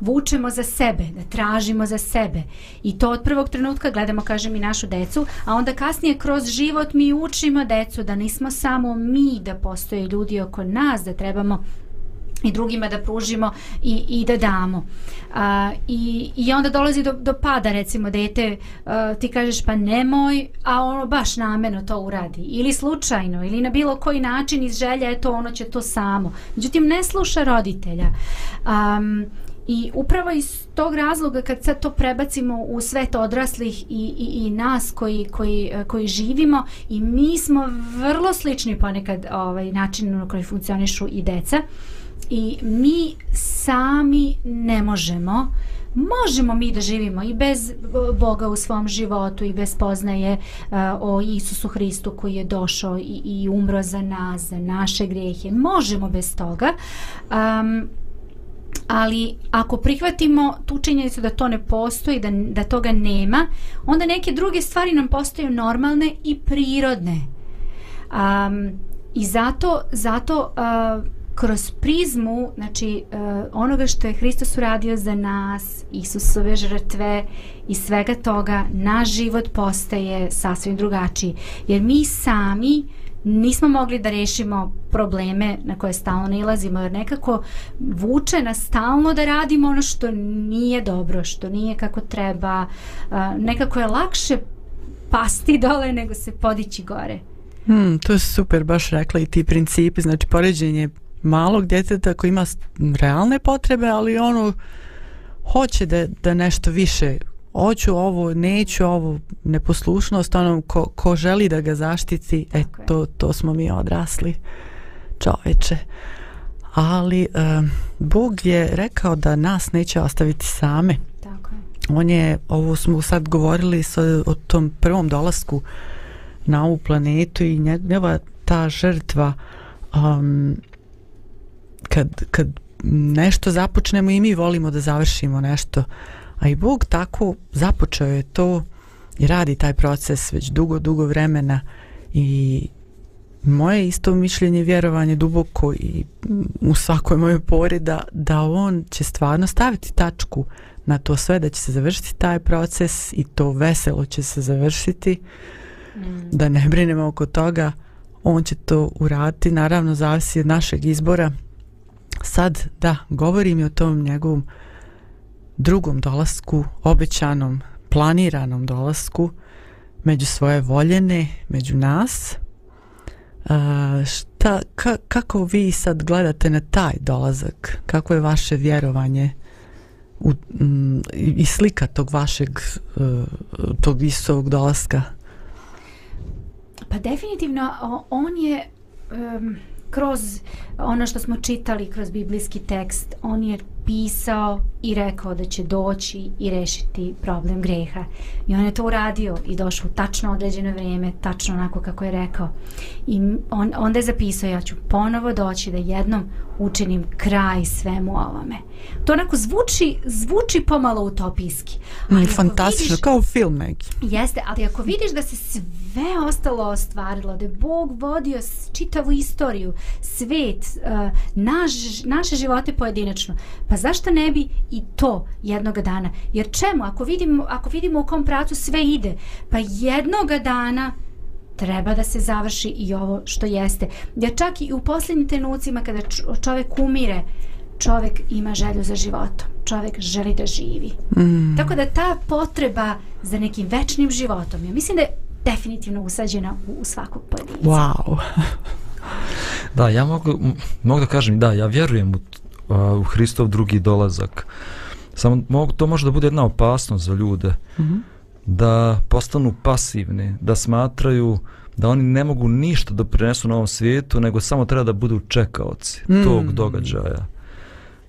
vučemo za sebe, da tražimo za sebe. I to od prvog trenutka gledamo, kažem, i našu decu, a onda kasnije kroz život mi učimo decu da nismo samo mi, da postoje ljudi oko nas, da trebamo i drugima da pružimo i, i da damo. A, i, I onda dolazi do, do pada, recimo, dete, a, ti kažeš pa nemoj, a ono baš nameno to uradi. Ili slučajno, ili na bilo koji način iz želja, eto ono će to samo. Međutim, ne sluša roditelja. Um, I upravo iz tog razloga kad sad to prebacimo u svet odraslih i, i, i nas koji, koji, eh, koji živimo i mi smo vrlo slični ponekad ovaj, načinu na koji funkcionišu i deca i mi sami ne možemo možemo mi da živimo i bez Boga u svom životu i bez poznaje uh, o Isusu Hristu koji je došao i, i umro za nas, za naše grijehe. Možemo bez toga. Um, ali ako prihvatimo tu činjenicu da to ne postoji, da, da toga nema, onda neke druge stvari nam postaju normalne i prirodne. Um, I zato, zato uh, kroz prizmu znači uh, onoga što je Hristos uradio za nas, Isusove žrtve i svega toga, naš život postaje sasvim drugačiji. Jer mi sami nismo mogli da rešimo probleme na koje stalno nalazimo jer nekako vuče nas stalno da radimo ono što nije dobro, što nije kako treba. Nekako je lakše pasti dole nego se podići gore. Hmm, to je super, baš rekla i ti principi, znači poređenje malog djeteta koji ima realne potrebe, ali ono hoće da, da nešto više hoću ovo, neću ovo, neposlušnost onom ko, ko želi da ga zaštiti, e to, to smo mi odrasli čoveče. Ali um, Bog je rekao da nas neće ostaviti same. Tako je. On je, ovo smo sad govorili sa, o tom prvom dolasku na ovu planetu i njegova ta žrtva um, kad, kad nešto započnemo i mi volimo da završimo nešto a i Bog tako započeo je to i radi taj proces već dugo, dugo vremena i moje isto mišljenje vjerovanje duboko i u svakoj mojoj pori da, da on će stvarno staviti tačku na to sve, da će se završiti taj proces i to veselo će se završiti. Mm. da ne brinemo oko toga on će to uraditi. Naravno zavisi od našeg izbora. Sad da govorim i o tom njegovom drugom dolasku obećanom planiranom dolasku među svoje voljene među nas. A, šta, ka, kako vi sad gledate na taj dolazak? Kako je vaše vjerovanje u, m, i slika tog vašeg uh, tog Isovog dolaska? Pa definitivno on je um, kroz ono što smo čitali kroz biblijski tekst, on je pisao i rekao da će doći i rešiti problem greha. I on je to uradio i došao u tačno određeno vrijeme, tačno onako kako je rekao. I on, onda je zapisao, ja ću ponovo doći da jednom učinim kraj svemu ovome. To onako zvuči, zvuči pomalo utopijski. ali Mm, fantastično, vidiš- kao film neki. Jeste, ali ako vidiš da se sve ostalo ostvarilo, da je Bog vodio čitavu istoriju, svet, uh, naš, naše živote pojedinačno, pa zašto ne bi i to jednoga dana? Jer čemu? Ako vidimo, ako vidimo u kom pracu sve ide, pa jednoga dana treba da se završi i ovo što jeste. Jer čak i u posljednjim trenucima kada čo- čovjek umire, čovjek ima želju za životom. Čovjek želi da živi. Mm. Tako da ta potreba za nekim večnim životom, ja mislim da je definitivno usađena u, u svakog pojedinca. Wow. Da, ja mogu, mogu da kažem, da, ja vjerujem u, u Hristov drugi dolazak. Samo mogu, to može da bude jedna opasnost za ljude, Mhm. da postanu pasivni, da smatraju da oni ne mogu ništa da prinesu na ovom svijetu, nego samo treba da budu čekaoci Mm. tog događaja.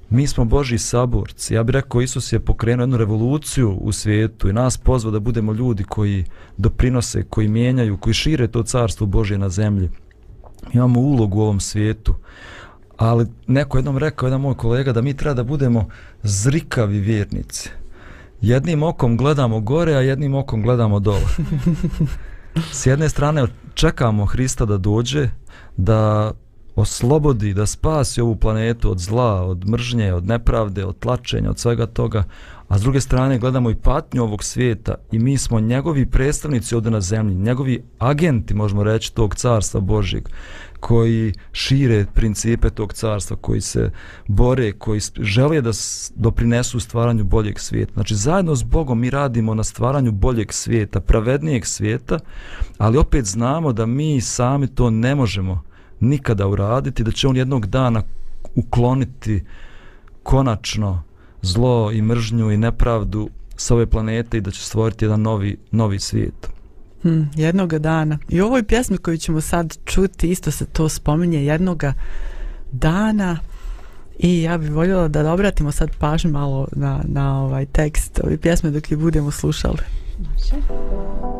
Mi smo Božji saborci. Ja bih rekao, Isus je pokrenuo jednu revoluciju u svijetu i nas pozvao da budemo ljudi koji doprinose, koji mijenjaju, koji šire to carstvo Božje na zemlji. Imamo ulogu u ovom svijetu. Ali neko jednom rekao, jedan moj kolega, da mi treba da budemo zrikavi vjernici. Jednim okom gledamo gore, a jednim okom gledamo dole. S jedne strane čekamo Hrista da dođe, da oslobodi, da spasi ovu planetu od zla, od mržnje, od nepravde, od tlačenja, od svega toga, a s druge strane gledamo i patnju ovog svijeta i mi smo njegovi predstavnici ovdje na zemlji, njegovi agenti, možemo reći, tog carstva Božjeg, koji šire principe tog carstva, koji se bore, koji žele da doprinesu stvaranju boljeg svijeta. Znači, zajedno s Bogom mi radimo na stvaranju boljeg svijeta, pravednijeg svijeta, ali opet znamo da mi sami to ne možemo nikada uraditi, da će on jednog dana ukloniti konačno zlo i mržnju i nepravdu sa ove planete i da će stvoriti jedan novi, novi svijet. Hm, jednoga dana. I u ovoj pjesmi koju ćemo sad čuti isto se to spominje jednoga dana i ja bih voljela da obratimo sad pažnju malo na, na ovaj tekst ove pjesme dok je budemo slušali. Kraj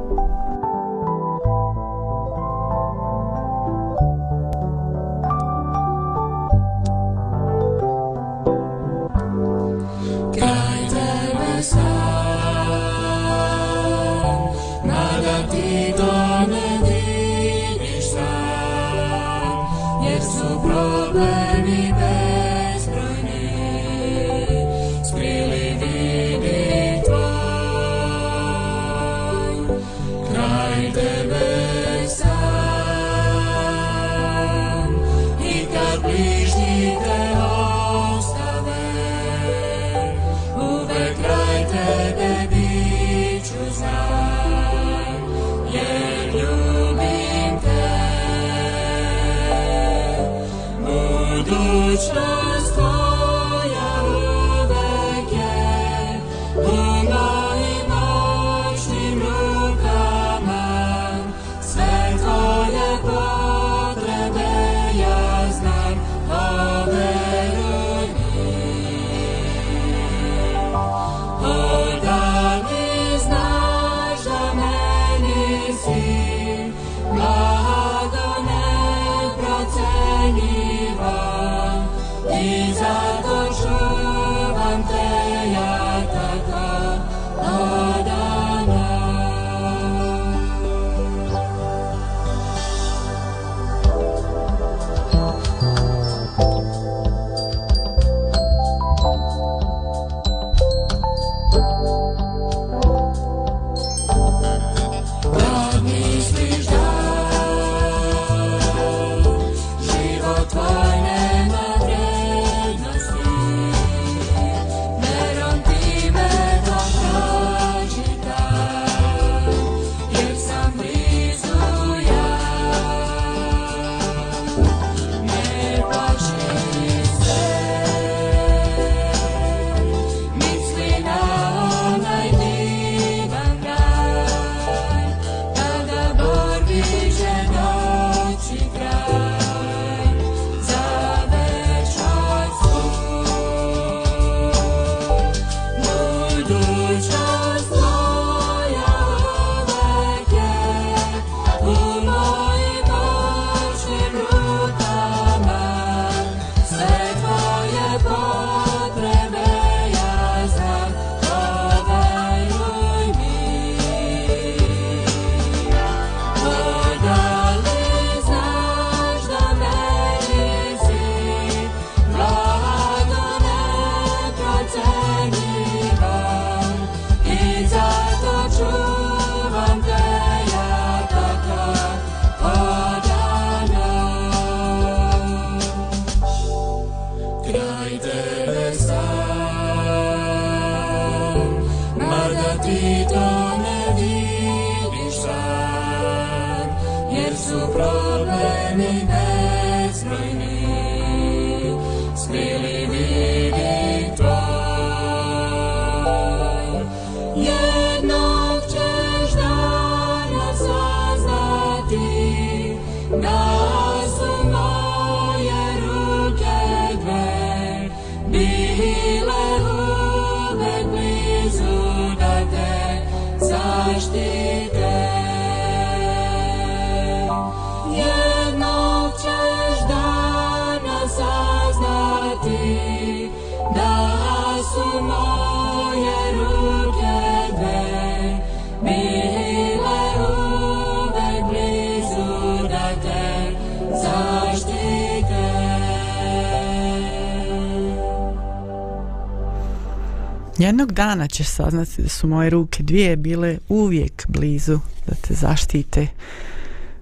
Jednog dana ćeš saznati da su moje ruke dvije bile uvijek blizu da te zaštite.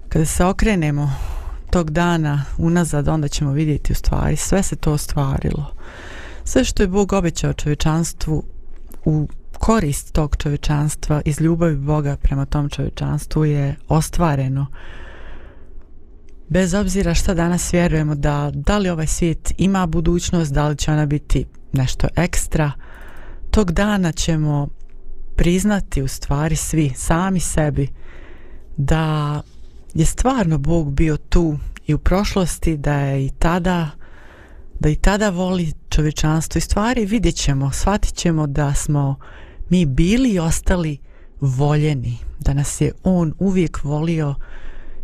Kada se okrenemo tog dana unazad, onda ćemo vidjeti u stvari sve se to ostvarilo. Sve što je Bog obećao čovječanstvu u korist tog čovječanstva iz ljubavi Boga prema tom čovječanstvu je ostvareno. Bez obzira šta danas vjerujemo da da li ovaj svijet ima budućnost, da li će ona biti nešto ekstra, tog dana ćemo priznati u stvari svi, sami sebi, da je stvarno Bog bio tu i u prošlosti, da je i tada da i tada voli čovječanstvo. I stvari vidjet ćemo, shvatit ćemo da smo mi bili i ostali voljeni, da nas je On uvijek volio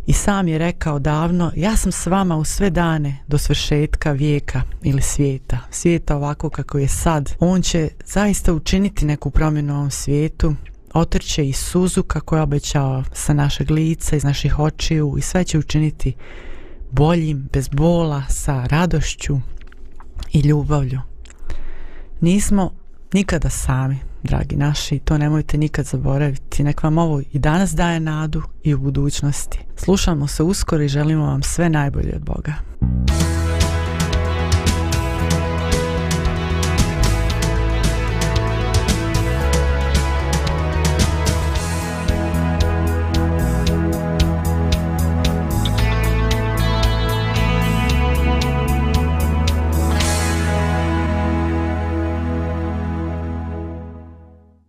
i sam je rekao davno, ja sam s vama u sve dane do svršetka vijeka ili svijeta, svijeta ovako kako je sad. On će zaista učiniti neku promjenu u ovom svijetu, otrće i suzu kako je obećao sa našeg lica, iz naših očiju i sve će učiniti boljim, bez bola, sa radošću i ljubavlju. Nismo nikada sami, dragi naši, to nemojte nikad zaboraviti. Nek vam ovo i danas daje nadu i u budućnosti. Slušamo se uskoro i želimo vam sve najbolje od Boga.